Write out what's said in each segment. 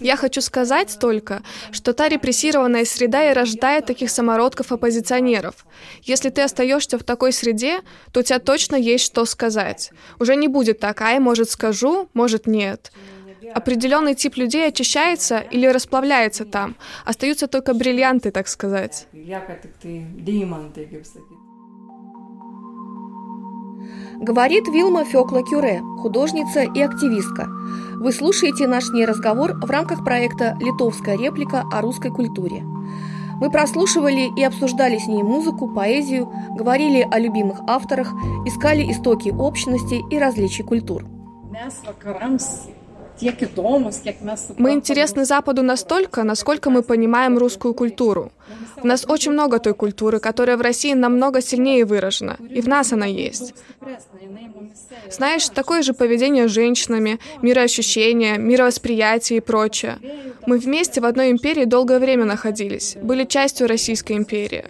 Я хочу сказать только, что та репрессированная среда и рождает таких самородков-оппозиционеров. Если ты остаешься в такой среде, то у тебя точно есть что сказать. Уже не будет так, ай, может скажу, может нет. Определенный тип людей очищается или расплавляется там. Остаются только бриллианты, так сказать. Говорит Вилма Фёкла Кюре, художница и активистка. Вы слушаете наш разговор в рамках проекта «Литовская реплика о русской культуре». Мы прослушивали и обсуждали с ней музыку, поэзию, говорили о любимых авторах, искали истоки общности и различий культур. Мы интересны Западу настолько, насколько мы понимаем русскую культуру. У нас очень много той культуры, которая в России намного сильнее выражена, и в нас она есть. Знаешь, такое же поведение с женщинами, мироощущение, мировосприятие и прочее. Мы вместе в одной империи долгое время находились, были частью Российской империи.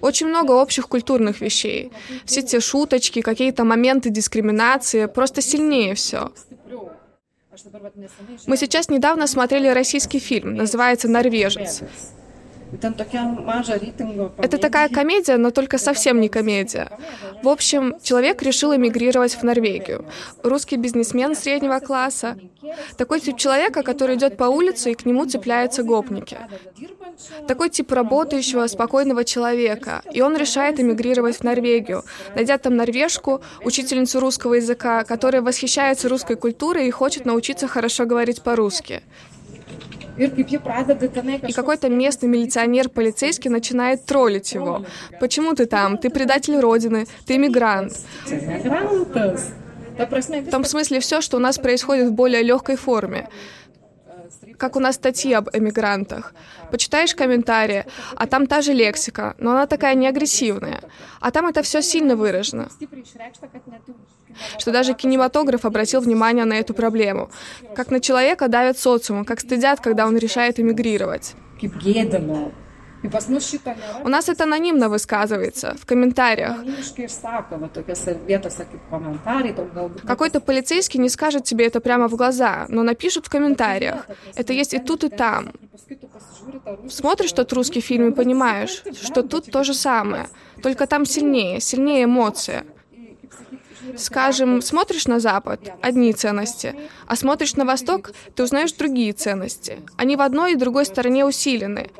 Очень много общих культурных вещей. Все те шуточки, какие-то моменты дискриминации, просто сильнее все. Мы сейчас недавно смотрели российский фильм, называется «Норвежец». Это такая комедия, но только совсем не комедия. В общем, человек решил эмигрировать в Норвегию. Русский бизнесмен среднего класса. Такой тип человека, который идет по улице и к нему цепляются гопники. Такой тип работающего, спокойного человека. И он решает эмигрировать в Норвегию, найдя там норвежку, учительницу русского языка, которая восхищается русской культурой и хочет научиться хорошо говорить по-русски. И какой-то местный милиционер, полицейский начинает троллить его. Почему ты там? Ты предатель Родины, ты иммигрант. В том смысле все, что у нас происходит в более легкой форме как у нас статьи об эмигрантах. Почитаешь комментарии, а там та же лексика, но она такая не агрессивная. А там это все сильно выражено что даже кинематограф обратил внимание на эту проблему. Как на человека давят социум, как стыдят, когда он решает эмигрировать. У нас это анонимно высказывается, в комментариях. Какой-то полицейский не скажет тебе это прямо в глаза, но напишут в комментариях. Это есть и тут, и там. Смотришь тот русский фильм и понимаешь, что тут то же самое, только там сильнее, сильнее эмоция. Скажем, смотришь на Запад — одни ценности, а смотришь на Восток — ты узнаешь другие ценности. Они в одной и другой стороне усилены.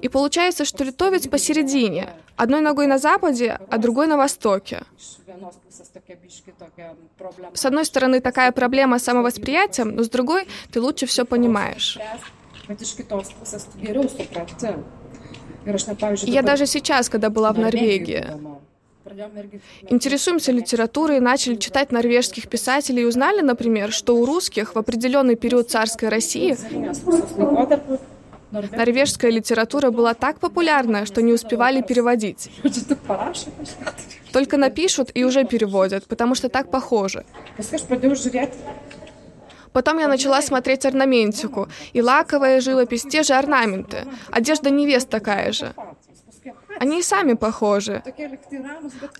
И получается, что литовец посередине, одной ногой на Западе, а другой на Востоке. С одной стороны, такая проблема с самовосприятием, но с другой, ты лучше все понимаешь. Я даже сейчас, когда была в Норвегии, Интересуемся литературой, начали читать норвежских писателей и узнали, например, что у русских в определенный период царской России норвежская литература была так популярна, что не успевали переводить. Только напишут и уже переводят, потому что так похоже. Потом я начала смотреть орнаментику, и лаковая живопись, те же орнаменты. Одежда невест такая же. Они и сами похожи.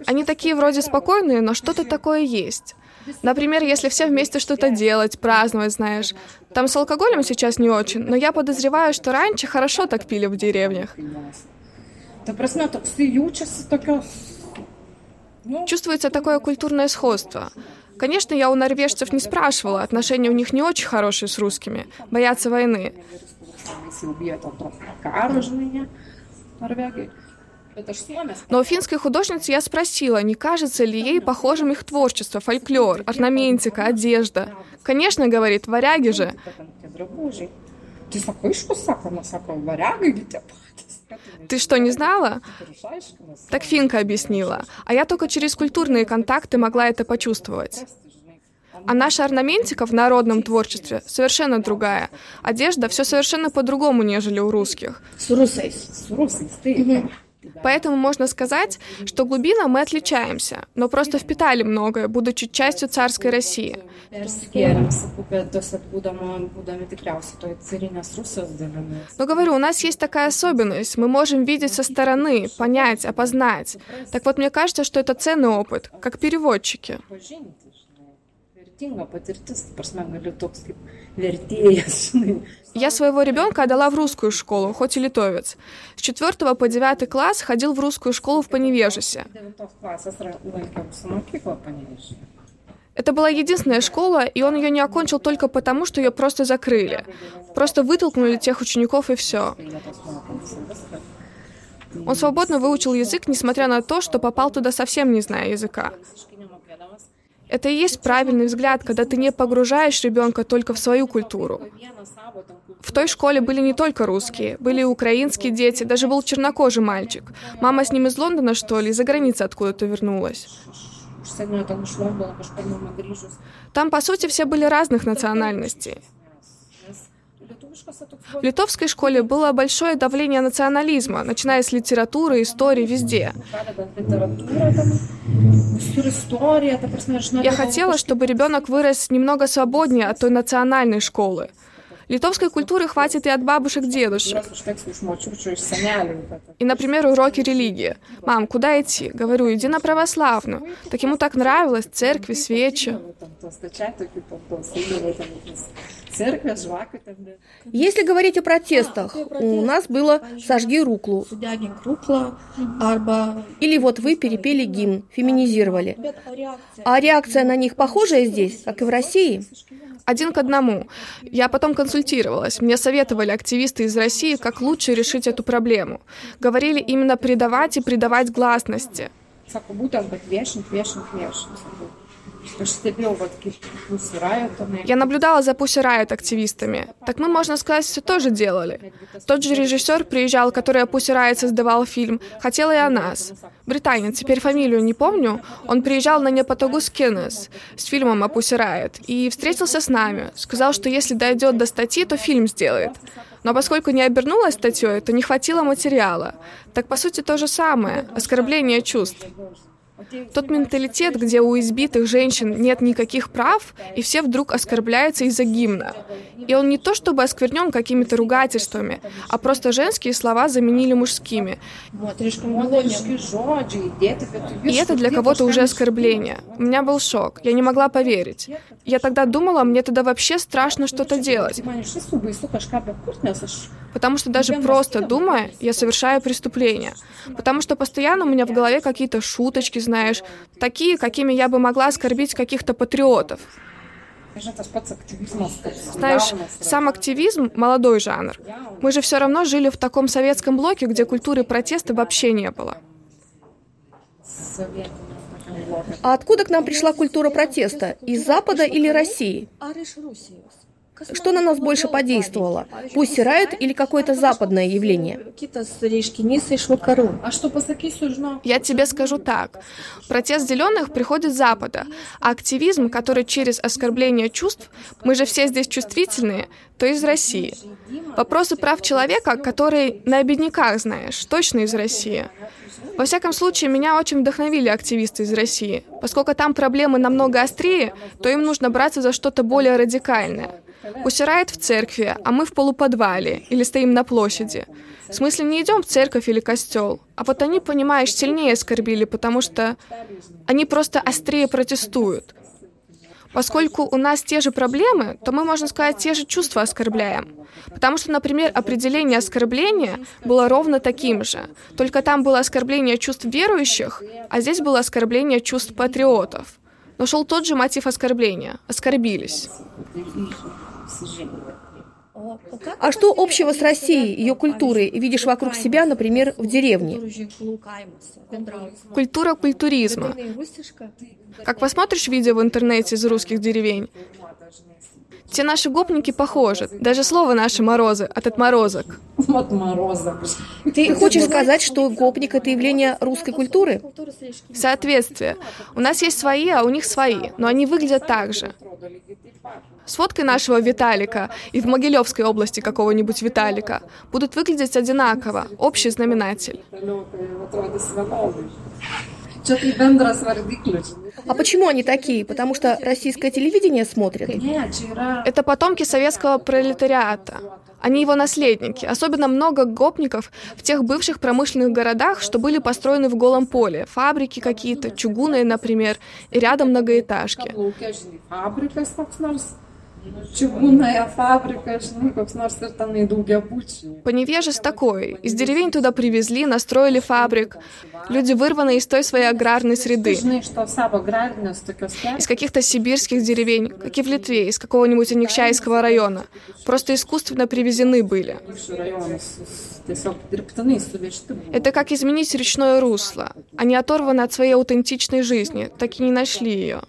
Они такие вроде спокойные, но что-то такое есть. Например, если все вместе что-то делать, праздновать, знаешь. Там с алкоголем сейчас не очень, но я подозреваю, что раньше хорошо так пили в деревнях. Чувствуется такое культурное сходство. Конечно, я у норвежцев не спрашивала, отношения у них не очень хорошие с русскими, боятся войны. Но у финской художницы я спросила, не кажется ли ей похожим их творчество, фольклор, орнаментика, одежда. Конечно, говорит, варяги же. Ты что, не знала? Так Финка объяснила. А я только через культурные контакты могла это почувствовать. А наша орнаментика в народном творчестве совершенно другая. Одежда все совершенно по-другому, нежели у русских. Поэтому можно сказать, что глубина мы отличаемся, но просто впитали многое, будучи частью царской России. Но говорю, у нас есть такая особенность. Мы можем видеть со стороны, понять, опознать. Так вот, мне кажется, что это ценный опыт, как переводчики. Я своего ребенка отдала в русскую школу, хоть и литовец. С 4 по 9 класс ходил в русскую школу в Поневежесе. Это была единственная школа, и он ее не окончил только потому, что ее просто закрыли. Просто вытолкнули тех учеников и все. Он свободно выучил язык, несмотря на то, что попал туда совсем не зная языка. Это и есть правильный взгляд, когда ты не погружаешь ребенка только в свою культуру. В той школе были не только русские, были и украинские дети, даже был чернокожий мальчик. Мама с ним из Лондона, что ли, из-за границы откуда-то вернулась. Там, по сути, все были разных национальностей. В литовской школе было большое давление национализма, начиная с литературы, истории, везде. Я хотела, чтобы ребенок вырос немного свободнее от той национальной школы. Литовской культуры хватит и от бабушек-дедушек. И, например, уроки религии. «Мам, куда идти?» Говорю, иди на православную. Так ему так нравилось, церкви, свечи. Если говорить о протестах, у нас было «Сожги Руклу». Или вот вы перепели гимн, феминизировали. А реакция на них похожая здесь, как и в России? Один к одному. Я потом консультировалась. Мне советовали активисты из России, как лучше решить эту проблему. Говорили именно придавать и придавать гласности. Я наблюдала за Pussy Riot активистами. Так мы, можно сказать, все тоже делали. Тот же режиссер приезжал, который о Pussy создавал фильм, хотел и о нас. Британец, теперь фамилию не помню, он приезжал на Непотогу Скиннес с фильмом о Pussy Riot и встретился с нами. Сказал, что если дойдет до статьи, то фильм сделает. Но поскольку не обернулась статьей, то не хватило материала. Так, по сути, то же самое — оскорбление чувств. Тот менталитет, где у избитых женщин нет никаких прав, и все вдруг оскорбляются из-за гимна. И он не то чтобы осквернен какими-то ругательствами, а просто женские слова заменили мужскими. И это для кого-то уже оскорбление. У меня был шок. Я не могла поверить. Я тогда думала, мне тогда вообще страшно что-то делать. Потому что даже просто думая, я совершаю преступление. Потому что постоянно у меня в голове какие-то шуточки, знаешь, такие, какими я бы могла оскорбить каких-то патриотов. Знаешь, сам активизм — молодой жанр. Мы же все равно жили в таком советском блоке, где культуры протеста вообще не было. А откуда к нам пришла культура протеста? Из Запада или России? Что на нас больше подействовало? Пусть Райот или какое-то западное явление? Я тебе скажу так. Протест зеленых приходит с Запада, а активизм, который через оскорбление чувств, мы же все здесь чувствительные, то из России. Вопросы прав человека, которые на обедняках знаешь, точно из России. Во всяком случае, меня очень вдохновили активисты из России. Поскольку там проблемы намного острее, то им нужно браться за что-то более радикальное. Усирает в церкви, а мы в полуподвале или стоим на площади. В смысле, не идем в церковь или костел. А вот они, понимаешь, сильнее оскорбили, потому что они просто острее протестуют. Поскольку у нас те же проблемы, то мы, можно сказать, те же чувства оскорбляем. Потому что, например, определение оскорбления было ровно таким же. Только там было оскорбление чувств верующих, а здесь было оскорбление чувств патриотов. Но шел тот же мотив оскорбления. Оскорбились. А что общего с Россией, ее культурой, видишь вокруг себя, например, в деревне? Культура культуризма. Как посмотришь видео в интернете из русских деревень, все наши гопники похожи. Даже слово наше «морозы» от отморозок. Отморозок. Ты хочешь сказать, что гопник — это явление русской культуры? Соответствие. У нас есть свои, а у них свои, но они выглядят так же. С фоткой нашего Виталика и в Могилевской области какого-нибудь Виталика будут выглядеть одинаково, общий знаменатель. А почему они такие? Потому что российское телевидение смотрят? Это потомки советского пролетариата. Они его наследники. Особенно много гопников в тех бывших промышленных городах, что были построены в голом поле. Фабрики какие-то, чугунные, например, и рядом многоэтажки. Чугунная фабрика, tenai daugiabučiai. Поневежес такой. Из деревень туда привезли, настроили фабрик. Люди вырваны из той своей аграрной среды. Из каких-то сибирских деревень, как и в Литве, из какого-нибудь Аникчайского района. Просто искусственно привезены были. Это как изменить речное русло. Они оторваны от своей аутентичной жизни, так и не нашли ее.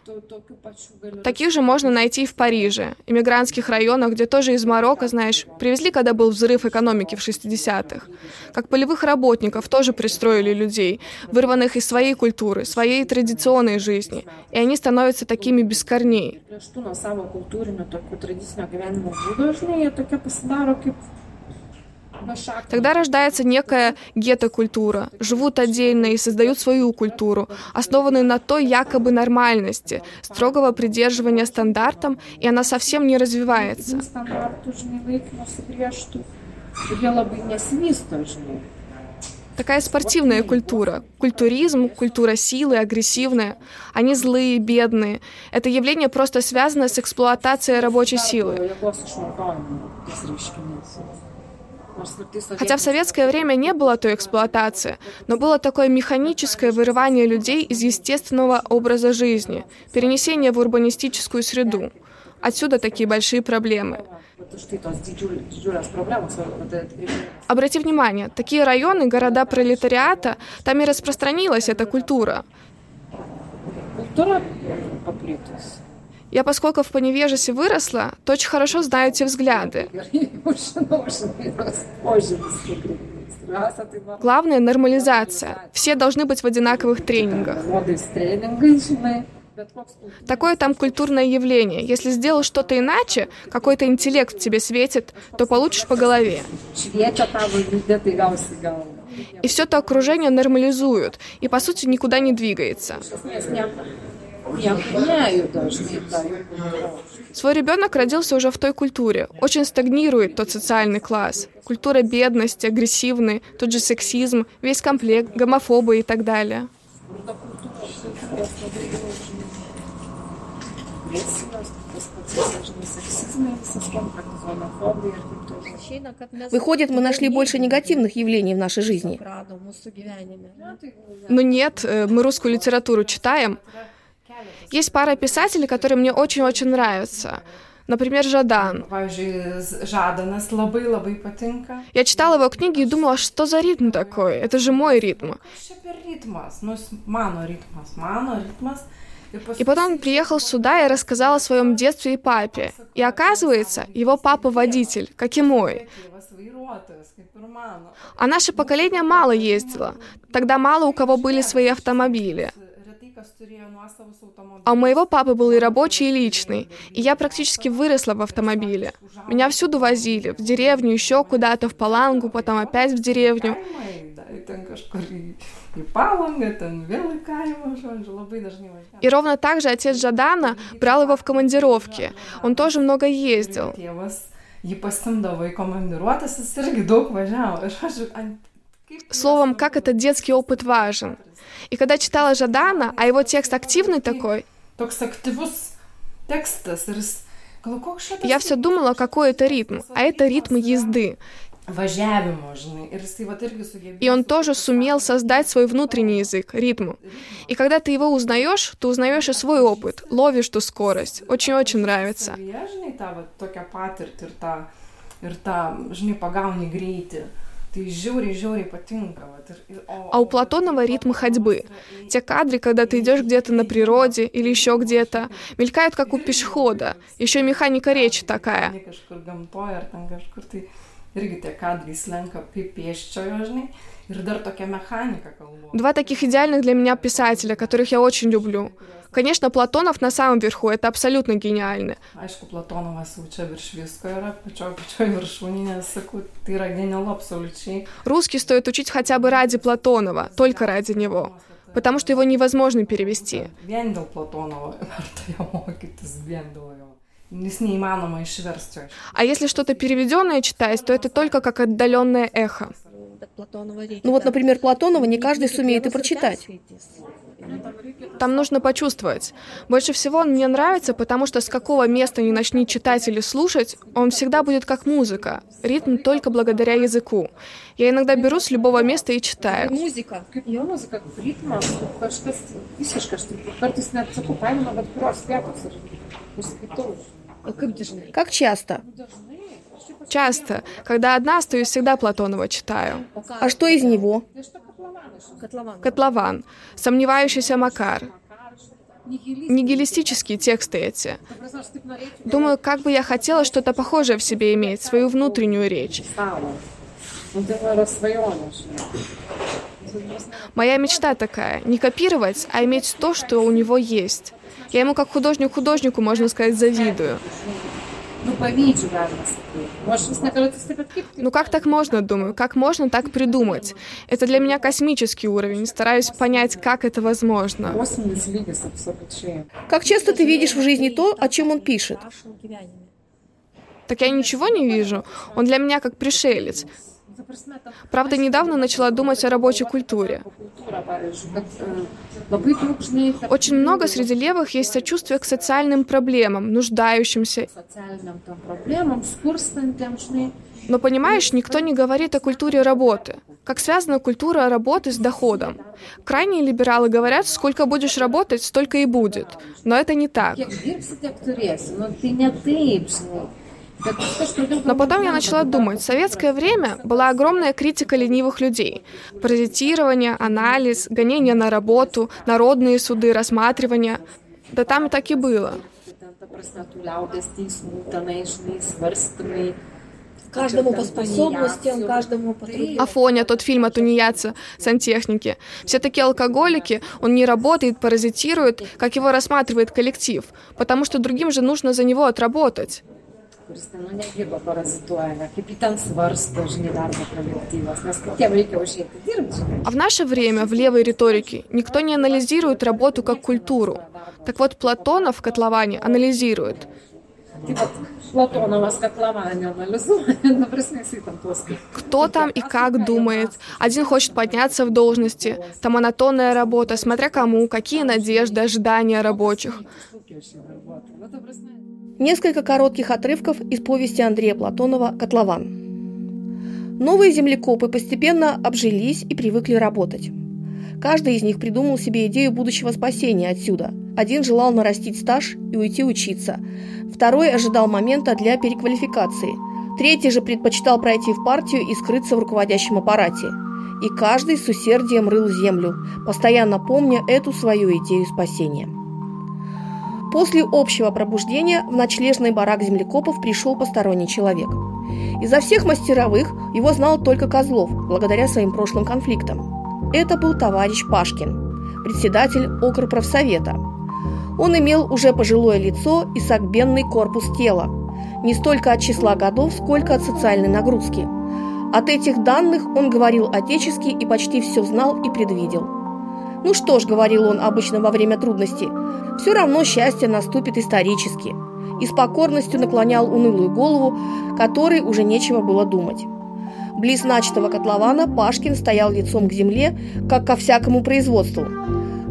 Таких же можно найти и в Париже, иммигрантских районах, где тоже из Марокко, знаешь, привезли, когда был взрыв экономики в 60-х. Как полевых работников тоже пристроили людей, вырванных из своей культуры, своей традиционной жизни. И они становятся такими без корней. Тогда рождается некая гетто-культура. Живут отдельно и создают свою культуру, основанную на той якобы нормальности, строгого придерживания стандартам, и она совсем не развивается. Такая спортивная культура. Культуризм, культура силы, агрессивная. Они злые, бедные. Это явление просто связано с эксплуатацией рабочей силы. Хотя в советское время не было той эксплуатации, но было такое механическое вырывание людей из естественного образа жизни, перенесение в урбанистическую среду. Отсюда такие большие проблемы. Обрати внимание, такие районы, города пролетариата, там и распространилась эта культура. Культура я, поскольку в Поневежесе выросла, то очень хорошо знаю те взгляды. Главное — нормализация. Все должны быть в одинаковых тренингах. Такое там культурное явление. Если сделал что-то иначе, какой-то интеллект тебе светит, то получишь по голове. И все это окружение нормализуют, и по сути никуда не двигается. Даже, Свой ребенок родился уже в той культуре. Очень стагнирует тот социальный класс. Культура бедности, агрессивный, тот же сексизм, весь комплект, гомофобы и так далее. Выходит, мы нашли больше негативных явлений в нашей жизни. Ну нет, э, мы русскую литературу читаем, есть пара писателей, которые мне очень-очень нравятся. Например, Жадан. Я читала его книги и думала, что за ритм такой? Это же мой ритм. И потом он приехал сюда и рассказал о своем детстве и папе. И оказывается, его папа водитель, как и мой. А наше поколение мало ездило. Тогда мало у кого были свои автомобили. А у моего папы был и рабочий, и личный, и я практически выросла в автомобиле. Меня всюду возили, в деревню, еще куда-то, в Палангу, потом опять в деревню. И ровно так же отец Жадана брал его в командировки. Он тоже много ездил. Словом, как этот детский опыт важен. И когда читала Жадана, а его текст активный такой, я все думала, какой это ритм, а это ритм езды. И он тоже сумел создать свой внутренний язык, ритм. И когда ты его узнаешь, ты узнаешь и свой опыт, ловишь ту скорость. Очень-очень нравится. А у Платонова ритм ходьбы. Те кадры, когда ты идешь где-то на природе или еще где-то, мелькают как у пешехода. Еще механика речи такая. Два таких идеальных для меня писателя, которых я очень люблю. Конечно, Платонов на самом верху, это абсолютно гениально. Aišku, Platonovas jau čia virš visko yra, pačioj, pačioj viršūnėje, sakau, tai yra гениал абсолютно. Русский стоит учить хотя бы ради Платонова, только ради него. потому что его невозможно перевести. А если что-то переведенное читать, то это только как отдаленное эхо. Ну вот, например, Платонова не каждый сумеет и прочитать. Там нужно почувствовать. Больше всего он мне нравится, потому что с какого места не начни читать или слушать, он всегда будет как музыка. Ритм только благодаря языку. Я иногда беру с любого места и читаю. Музыка. Bet kurios vietos ir užskaitau. Как часто? Часто. Когда одна остаюсь, всегда Платонова читаю. А что из него? Котлован. Сомневающийся Макар. Нигилистические тексты эти. Думаю, как бы я хотела что-то похожее в себе иметь, свою внутреннюю речь. Моя мечта такая, не копировать, а иметь то, что у него есть. Я ему как художник-художнику, можно сказать, завидую. Ну, накрутиться Ну как так можно, думаю? Как можно так придумать? Это для меня космический уровень. Стараюсь понять, как это возможно. Как часто ты видишь в жизни то, о чем он пишет? Так я ничего не вижу. Он для меня как пришелец. Правда, недавно начала думать о рабочей культуре. Очень много среди левых есть сочувствие к социальным проблемам, нуждающимся. Но понимаешь, никто не говорит о культуре работы. Как связана культура работы с доходом? Крайние либералы говорят, сколько будешь работать, столько и будет. Но это не так. Но потом я начала думать, в советское время была огромная критика ленивых людей. Паразитирование, анализ, гонение на работу, народные суды, рассматривание. Да там и так и было. Каждому по способностям, каждому по труду. Афоня, тот фильм о тунеядце, сантехнике. Все такие алкоголики, он не работает, паразитирует, как его рассматривает коллектив, потому что другим же нужно за него отработать. Nedirba parazituoja, kaip į ten svarsto, žinai, darbo kolektyvas, nes kitiem reikia užėti dirbti. А в наше время в левой риторике никто не анализирует работу как культуру. Так вот, Платонов в котловане анализирует. Кто там и как думает. Один хочет подняться в должности. Там монотонная работа, смотря кому, какие надежды, ожидания рабочих. Несколько коротких отрывков из повести Андрея Платонова «Котлован». Новые землекопы постепенно обжились и привыкли работать. Каждый из них придумал себе идею будущего спасения отсюда. Один желал нарастить стаж и уйти учиться. Второй ожидал момента для переквалификации. Третий же предпочитал пройти в партию и скрыться в руководящем аппарате. И каждый с усердием рыл землю, постоянно помня эту свою идею спасения. После общего пробуждения в ночлежный барак землекопов пришел посторонний человек. Изо всех мастеровых его знал только Козлов, благодаря своим прошлым конфликтам. Это был товарищ Пашкин, председатель окрпрофсовета. Он имел уже пожилое лицо и согбенный корпус тела, не столько от числа годов, сколько от социальной нагрузки. От этих данных он говорил отечески и почти все знал и предвидел – ну что ж, говорил он обычно во время трудностей, все равно счастье наступит исторически. И с покорностью наклонял унылую голову, которой уже нечего было думать. Близ начатого котлована Пашкин стоял лицом к земле, как ко всякому производству.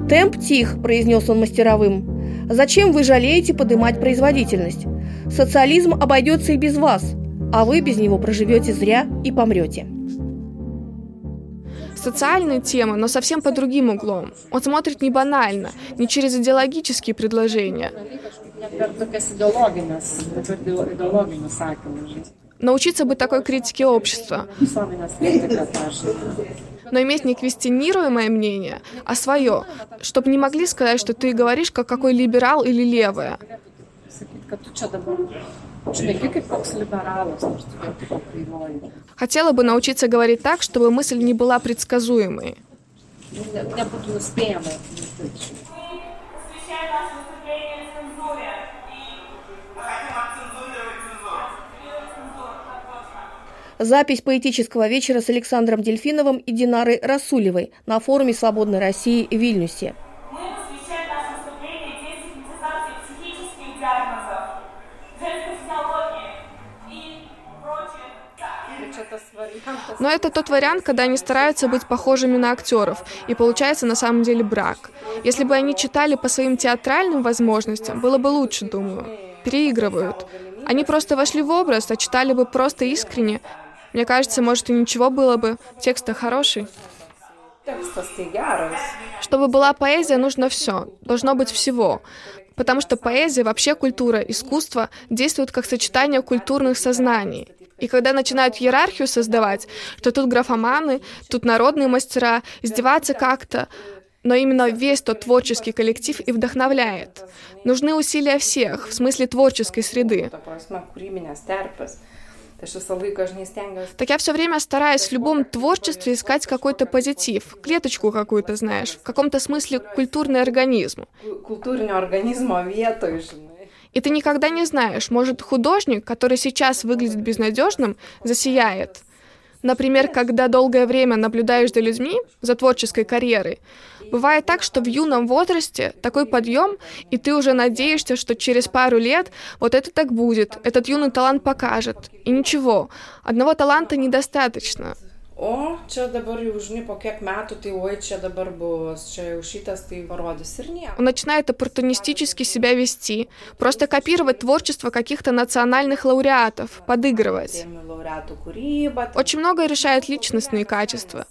«Темп тих», – произнес он мастеровым. «Зачем вы жалеете подымать производительность? Социализм обойдется и без вас, а вы без него проживете зря и помрете» социальные темы, но совсем по другим углом. Он смотрит не банально, не через идеологические предложения. Научиться быть такой критике общества. Но иметь не квестинируемое мнение, а свое, чтобы не могли сказать, что ты говоришь как какой либерал или левая. Хотела бы научиться говорить так, чтобы мысль не была предсказуемой. Запись поэтического вечера с Александром Дельфиновым и Динарой Расулевой на форуме «Свободной России» в Вильнюсе. Но это тот вариант, когда они стараются быть похожими на актеров, и получается на самом деле брак. Если бы они читали по своим театральным возможностям, было бы лучше, думаю. Переигрывают. Они просто вошли в образ, а читали бы просто искренне. Мне кажется, может и ничего было бы. Текст-то хороший. Чтобы была поэзия, нужно все. Должно быть всего. Потому что поэзия, вообще культура, искусство действуют как сочетание культурных сознаний. И когда начинают иерархию создавать, что тут графоманы, тут народные мастера, издеваться как-то, но именно весь тот творческий коллектив и вдохновляет. Нужны усилия всех, в смысле творческой среды. Так я все время стараюсь в любом творчестве искать какой-то позитив, клеточку какую-то, знаешь, в каком-то смысле культурный организм. Культурный организм, а и ты никогда не знаешь, может художник, который сейчас выглядит безнадежным, засияет. Например, когда долгое время наблюдаешь за людьми, за творческой карьерой, бывает так, что в юном возрасте такой подъем, и ты уже надеешься, что через пару лет вот это так будет, этот юный талант покажет. И ничего, одного таланта недостаточно. O čia dabar jau, žinai, po kiek metų, tai oi, čia dabar bus, čia jau šitas tai parodys ir nieko. Он начинает оппортунистически себя вести, просто копировать творчество каких-то национальных лауреатов, подыгрывать. Очень многое решает личностные качества.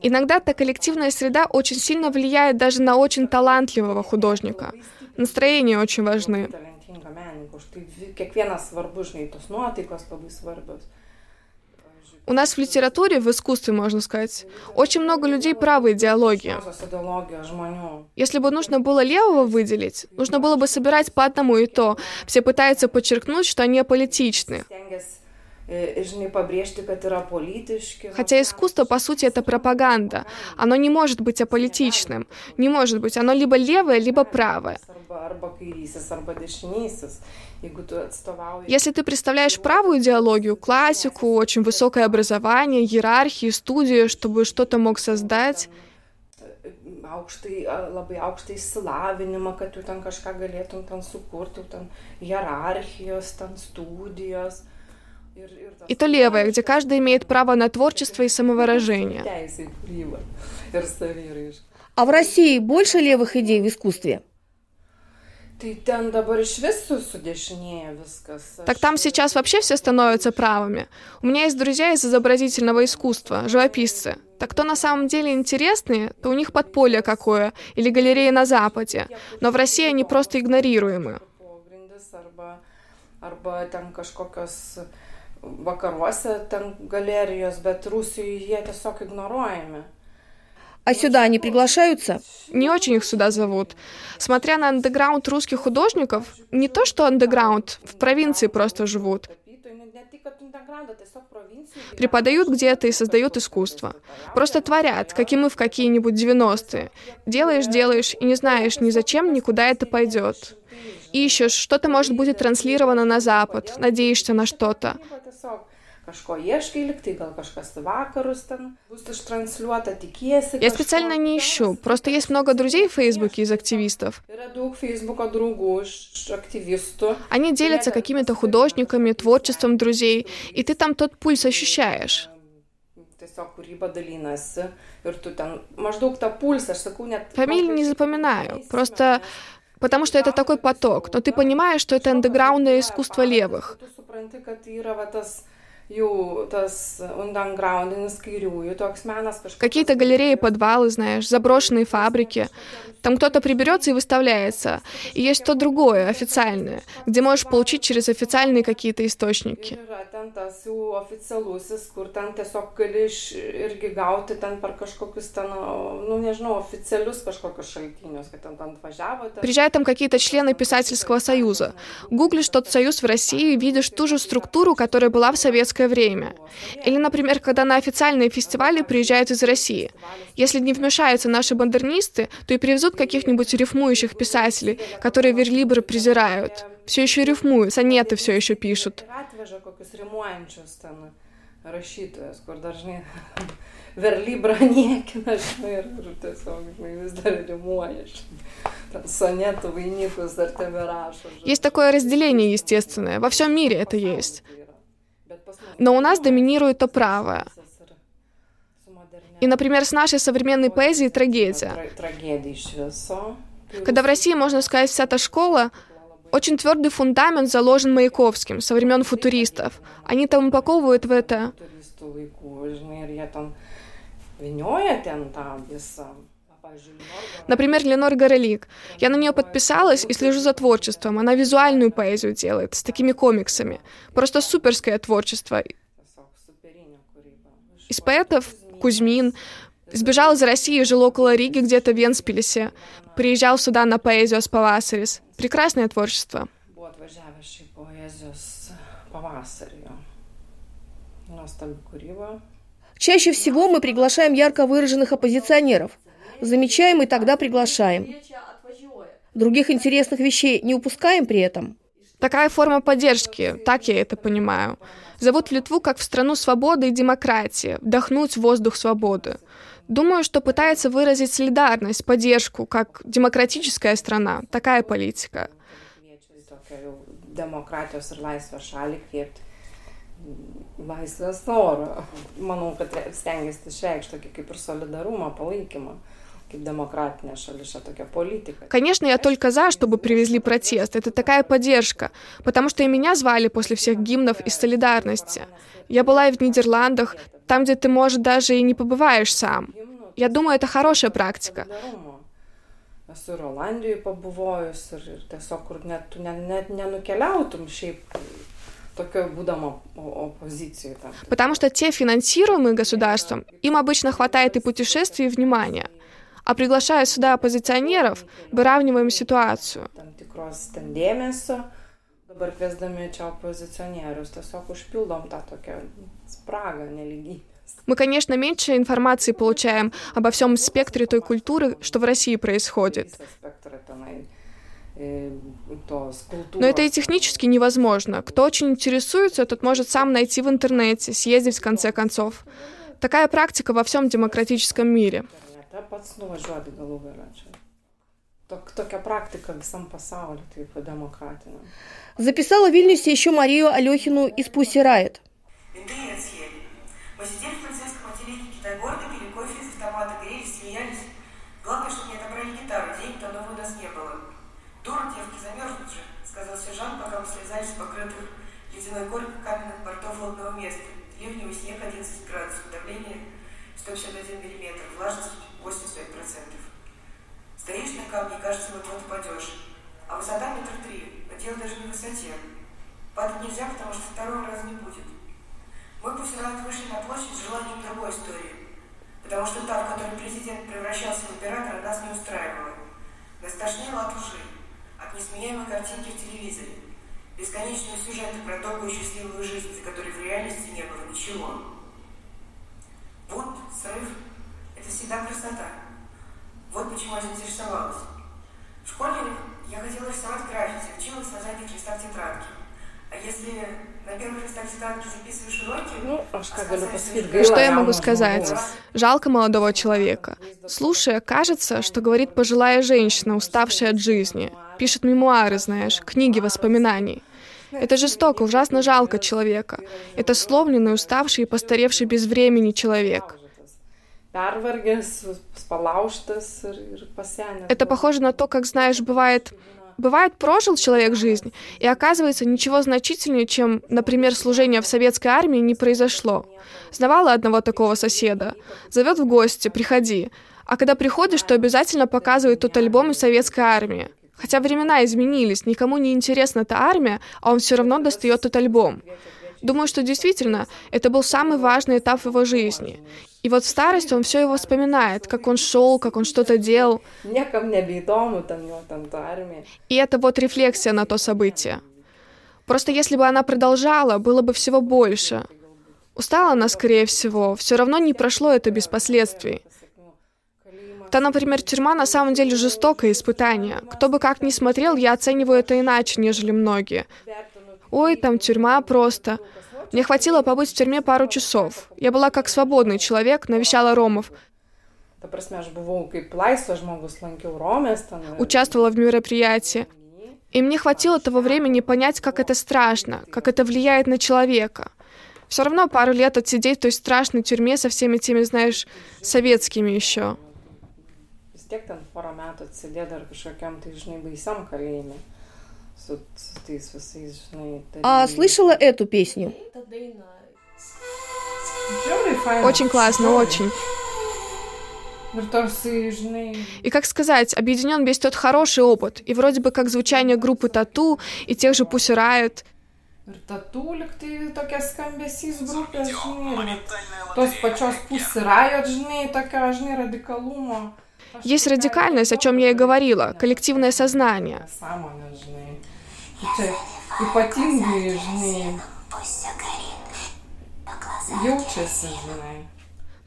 Иногда та коллективная среда очень сильно влияет даже на очень талантливого художника. Настроения очень важны. Kiekvienas svarbus, žinai, tos nuotaikos labai svarbios. У нас в литературе, в искусстве, можно сказать, очень много людей правой идеологии. Если бы нужно было левого выделить, нужно было бы собирать по одному и то. Все пытаются подчеркнуть, что они аполитичны. Хотя искусство, по сути, это пропаганда. Оно не может быть аполитичным. Не может быть. Оно либо левое, либо правое. Если ты представляешь правую идеологию, классику, очень высокое образование, иерархии, студию, чтобы что-то мог создать, aukštai, labai aukštą išsilavinimą, kad tu ten kažką galėtum ten sukurti, ten hierarchijos, ten studijos. И то левое, где каждый имеет право на творчество и самовыражение. А в России больше левых идей в искусстве? Так там сейчас вообще все становятся правыми. У меня есть друзья из изобразительного искусства, живописцы. Так кто на самом деле интересные, то у них подполье какое, или галерея на Западе. Но в России они просто игнорируемы. arba ten kažkokios vakaruose ten galerijos, bet Rusijoje jie tiesiog ignoruojami. А сюда они приглашаются? Не очень их сюда зовут. Смотря на андеграунд русских художников, не то что андеграунд, в провинции просто живут. Преподают где-то и создают искусство. Просто творят, как и мы в какие-нибудь 90-е. Делаешь, делаешь, и не знаешь ни зачем, никуда это пойдет. Ищешь, что-то может будет транслировано на Запад, надеешься на что-то kažko ieškai, liktai gal kažkas vakarus ten bus ištranслюota, tikiesi. Я специально не ищу, просто есть много друзей в Фейсбуке из активистов. Они делятся какими-то художниками, творчеством друзей, и ты там тот пульс ощущаешь. Фамилии не запоминаю, просто потому что это такой поток, но ты понимаешь, что это андеграундное искусство левых. Tas undergroundinis kairiųjų toks menas kažkas. Какие-то галереи, подвалы, знаешь, заброшенные фабрики. Там кто-то приберется и выставляется. И есть то другое, официальное, где можешь получить через официальные какие-то источники. Приезжают там какие-то члены писательского союза. Гуглишь тот союз в России и видишь ту же структуру, которая была в советское время. Или, например, когда на официальные фестивали приезжают из России. Если не вмешаются наши модернисты, то и привезут каких-нибудь рифмующих писателей, которые верлибры презирают. Все еще рифмуют, сонеты все еще пишут. Rašytojas, kur dažnai verlybra niekina, žinai, ir, ir tiesiog, žinai, vis dar rimuoja, войникус, dar тeberašo. Есть такое разделение естественное. Во всем мире это есть. Но у нас доминирует то правое. И, например, с нашей современной поэзией трагедия. Когда в России, можно сказать, вся эта школа очень твердый фундамент заложен Маяковским со времен футуристов. Они там упаковывают в это. Например, Ленор Горелик. Я на нее подписалась и слежу за творчеством. Она визуальную поэзию делает, с такими комиксами. Просто суперское творчество. Из поэтов Кузьмин, Сбежал из России жил около Риги, где-то в Венспилесе. Приезжал сюда на поэзию с Павасарис. Прекрасное творчество. Чаще всего мы приглашаем ярко выраженных оппозиционеров. Замечаем и тогда приглашаем. Других интересных вещей не упускаем при этом. Такая форма поддержки, так я это понимаю. Зовут Литву как в страну свободы и демократии, вдохнуть воздух свободы. Думаю, что пытается выразить солидарность, поддержку, как демократическая страна, такая политика. Laisvės oro. Manau, kad stengiasi išreikšti tokį kaip ir solidarumą, palaikymą. Конечно, я только за, чтобы привезли протест. Это такая поддержка. Потому что и меня звали после всех гимнов из солидарности. Я была и в Нидерландах, там, где ты, может, даже и не побываешь сам. Я думаю, это хорошая практика. esu ir Olandijoje pabuvojus ir, ir tiesiog, kur net tu net, net nenukeliautum šiaip токio būdama оппозицией. Там. Потому что те финансируемые государством, им обычно хватает и путешествий, и внимания. А приглашая сюда оппозиционеров, выравниваем ситуацию. Dabar kviesdami čia opozicionierius tiesiog užpildom tą tokią spragą nelygybės. Мы, конечно, меньше информации получаем обо всем спектре той культуры, что в России происходит. Но это и технически невозможно. Кто очень интересуется, тот может сам найти в интернете, съездить в конце концов. Такая практика во всем демократическом мире. Tokia praktika visam pasauliu, taip demokratiniam. Записала в Вильнюсе еще Марию Алехину из Пусси Райт. Мы сидели в полицейском отделении Китай-города, пили кофе из автомата, грелись, смеялись. Главное, чтобы не отобрали гитару, денег давно у нас не было. Дура, девки, замерзнут же, сказал сержант, пока мы слезали с покрытых ледяной коркой каменных бортов лодного места. Ливневый снег 11 градусов, давление 151 миллиметр, влажность 85%. Стоишь на камне, кажется, вот-вот упадешь. А высота метр три, а дело даже не в высоте. Падать нельзя, потому что второго раза не будет. Мы после раз вышли на площадь с желанием другой истории. Потому что та, в которой президент превращался в императора, нас не устраивала. Нас тошнило от лжи, от несменяемой картинки в телевизоре, бесконечные сюжеты про долгую счастливую жизнь, за которой в реальности не было ничего. Бунт, срыв – это всегда красота. Вот почему я заинтересовалась. В школе я хотела рисовать граффити, училась на задних листах тетрадки. А если на первых листах тетрадки записываешь уроки... Ну, а что, что я могу сказать? Жалко молодого человека. Слушая, кажется, что говорит пожилая женщина, уставшая от жизни. Пишет мемуары, знаешь, книги воспоминаний. Это жестоко, ужасно жалко человека. Это сломленный, уставший и постаревший без времени человек. Это похоже на то, как, знаешь, бывает... Бывает, прожил человек жизнь, и оказывается, ничего значительнее, чем, например, служение в советской армии, не произошло. Знавала одного такого соседа. Зовет в гости, приходи. А когда приходишь, то обязательно показывает тот альбом из советской армии. Хотя времена изменились, никому не интересна эта армия, а он все равно достает тот альбом. Думаю, что действительно это был самый важный этап в его жизни. И вот в старости он все его вспоминает, как он шел, как он что-то делал. И это вот рефлексия на то событие. Просто если бы она продолжала, было бы всего больше. Устала она, скорее всего, все равно не прошло это без последствий. Там, например, тюрьма на самом деле жестокое испытание. Кто бы как ни смотрел, я оцениваю это иначе, нежели многие. Ой, там тюрьма просто. Мне хватило побыть в тюрьме пару часов. Я была как свободный человек, навещала ромов. Участвовала в мероприятии. И мне хватило того времени понять, как это страшно, как это влияет на человека. Все равно пару лет отсидеть в той страшной тюрьме со всеми теми, знаешь, советскими еще. А слышала эту песню? Очень классно, очень. И как сказать, объединен весь тот хороший опыт, и вроде бы как звучание группы Тату и тех же Pussy Riot. Ir tatu liktai tokia skambesys grupės, žinai, tos pačios pusirajot, žinai, tokia, žinai, радикалумо. Есть радикальность, о чем я и говорила, коллективное сознание.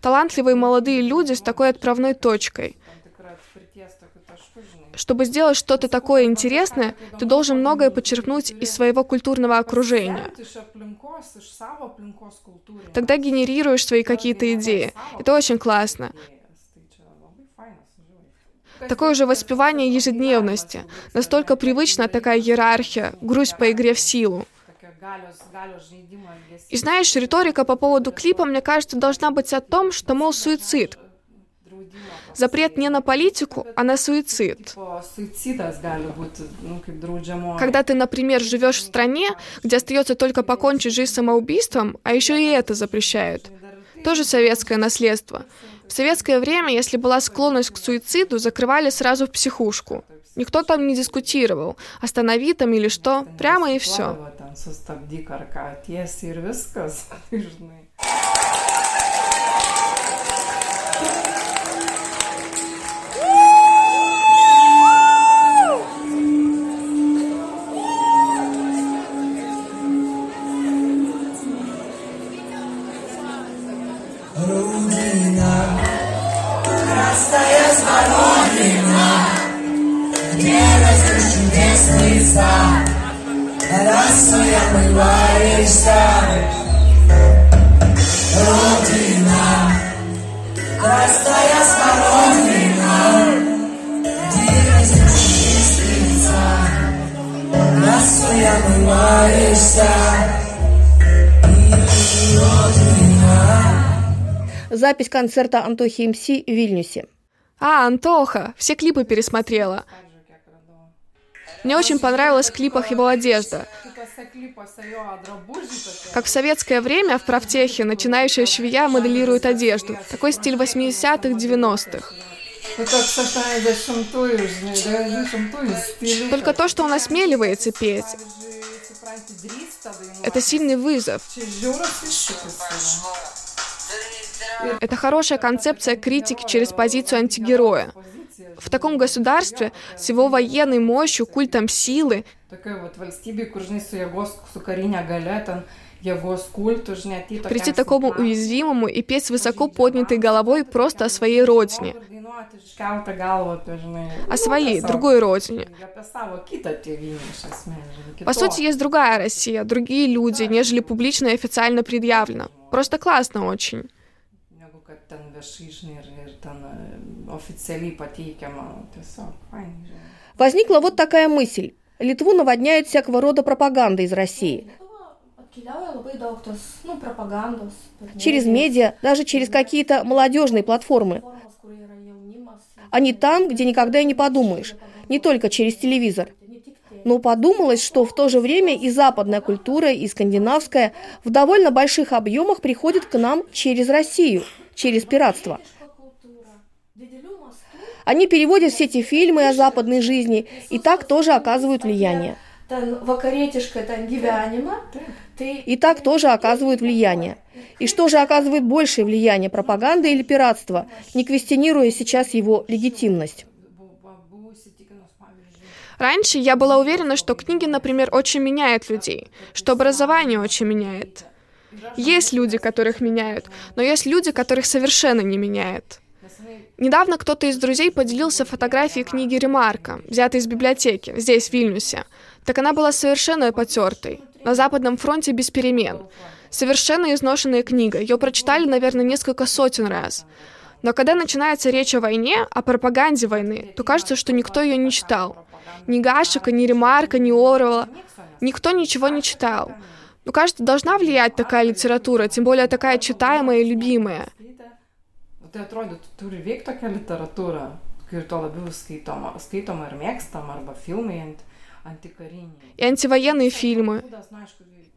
Талантливые молодые люди с такой отправной точкой. Чтобы сделать что-то такое интересное, ты должен многое подчеркнуть из своего культурного окружения. Тогда генерируешь свои какие-то идеи. Это очень классно. Такое же воспевание ежедневности. Настолько привычна такая иерархия, грусть по игре в силу. И знаешь, риторика по поводу клипа, мне кажется, должна быть о том, что, мол, суицид. Запрет не на политику, а на суицид. Когда ты, например, живешь в стране, где остается только покончить жизнь самоубийством, а еще и это запрещают. Тоже советское наследство. В советское время, если была склонность к суициду, закрывали сразу в психушку. Никто там не дискутировал, останови там или что, прямо и все. красная Родина, Вера чудесный сад, Расу я мываешься. Родина, простая смородина, Дерзкий чистый сад, Расу я мываешься. Запись концерта Антохи МС в Вильнюсе. А, Антоха, все клипы пересмотрела. Мне очень понравилась в клипах его одежда. Как в советское время в правтехе начинающая швея моделирует одежду. Такой стиль 80-х, 90-х. Только то, что он осмеливается петь, это сильный вызов. Это хорошая концепция критики через позицию антигероя. В таком государстве с его военной мощью, культом силы, прийти такому уязвимому и петь с высоко поднятой головой просто о своей родине. О своей, другой родине. По сути, есть другая Россия, другие люди, нежели публично и официально предъявлено. Просто классно очень ten viešai, žinai, ir, ir ten официально pateikiama. Tiesiog, fainai. Возникла вот такая мысль. Литву наводняет всякого рода пропаганда из России. Через медиа, даже через какие-то молодежные платформы. Они там, где никогда и не подумаешь. Не только через телевизор. Но подумалось, что в то же время и западная культура, и скандинавская в довольно больших объемах приходит к нам через Россию – через пиратство. Они переводят все эти фильмы о западной жизни и так тоже оказывают влияние. И так тоже оказывают влияние. И что же оказывает большее влияние, пропаганда или пиратство, не квестинируя сейчас его легитимность? Раньше я была уверена, что книги, например, очень меняют людей, что образование очень меняет. Есть люди, которых меняют, но есть люди, которых совершенно не меняют. Недавно кто-то из друзей поделился фотографией книги Ремарка, взятой из библиотеки, здесь, в Вильнюсе. Так она была совершенно потертой. На Западном фронте без перемен. Совершенно изношенная книга. Ее прочитали, наверное, несколько сотен раз. Но когда начинается речь о войне, о пропаганде войны, то кажется, что никто ее не читал. Ни Гашика, ни Ремарка, ни Орвелла. Никто ничего не читал. Ну, кажется, должна влиять такая литература, тем более такая читаемая и любимая. И антивоенные фильмы.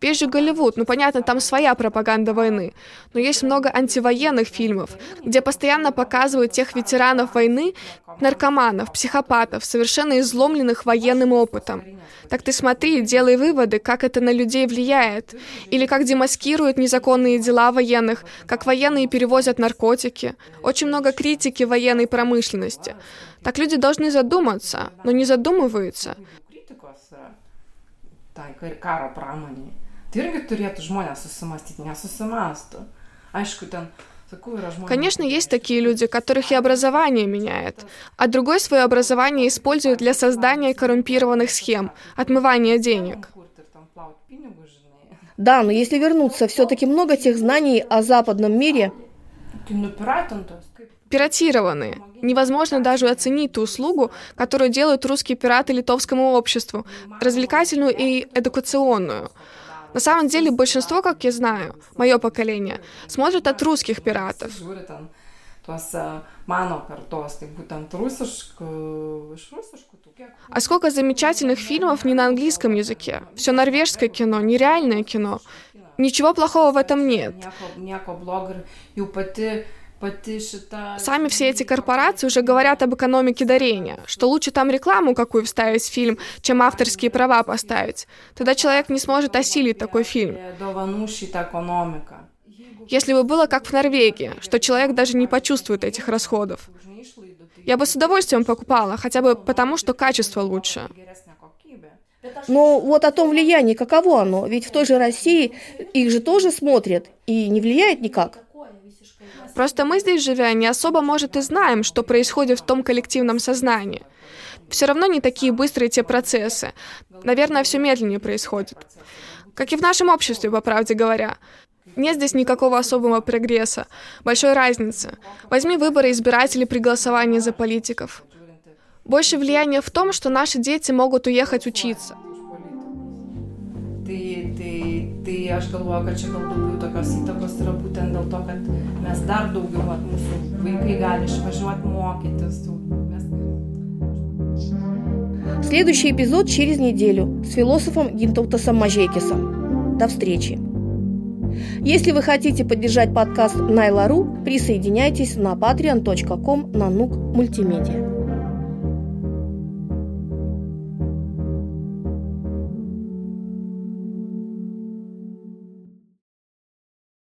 Есть же Голливуд, ну понятно, там своя пропаганда войны. Но есть много антивоенных фильмов, где постоянно показывают тех ветеранов войны, наркоманов, психопатов, совершенно изломленных военным опытом. Так ты смотри, делай выводы, как это на людей влияет. Или как демаскируют незаконные дела военных, как военные перевозят наркотики. Очень много критики военной промышленности. Так люди должны задуматься, но не задумываются. Tai irgi turėtų žmonės susimastyti, nesusimastų. Aišku, ten Конечно, есть такие люди, которых и образование меняет, а другой свое образование использует для создания коррумпированных схем, отмывания денег. Да, но если вернуться, все-таки много тех знаний о западном мире пиратированные. Невозможно даже оценить ту услугу, которую делают русские пираты литовскому обществу, развлекательную и эдукационную. На самом деле большинство, как я знаю, мое поколение, смотрит от русских пиратов. А сколько замечательных фильмов не на английском языке. Все норвежское кино, нереальное кино. Ничего плохого в этом нет. Сами все эти корпорации уже говорят об экономике дарения, что лучше там рекламу какую вставить в фильм, чем авторские права поставить. Тогда человек не сможет осилить такой фильм. Если бы было как в Норвегии, что человек даже не почувствует этих расходов. Я бы с удовольствием покупала, хотя бы потому, что качество лучше. Но вот о том влиянии, каково оно, ведь в той же России их же тоже смотрят и не влияет никак. Просто мы здесь, живя, не особо, может, и знаем, что происходит в том коллективном сознании. Все равно не такие быстрые те процессы. Наверное, все медленнее происходит. Как и в нашем обществе, по правде говоря. Нет здесь никакого особого прогресса, большой разницы. Возьми выборы избирателей при голосовании за политиков. Больше влияния в том, что наши дети могут уехать учиться. Tai, tai, tai aš galvoju, kad čia gal daugiau tokios įtakos yra būtent dėl to, kad mes dar daugiau, at, mūsų vaikai gali išvažiuoti mokytis. Следующий эпизод через неделю с философом Гинтаутасом Мажейкисом. До встречи! Если вы хотите поддержать подкаст Найла.ру, присоединяйтесь на patreon.com на нук мультимедиа.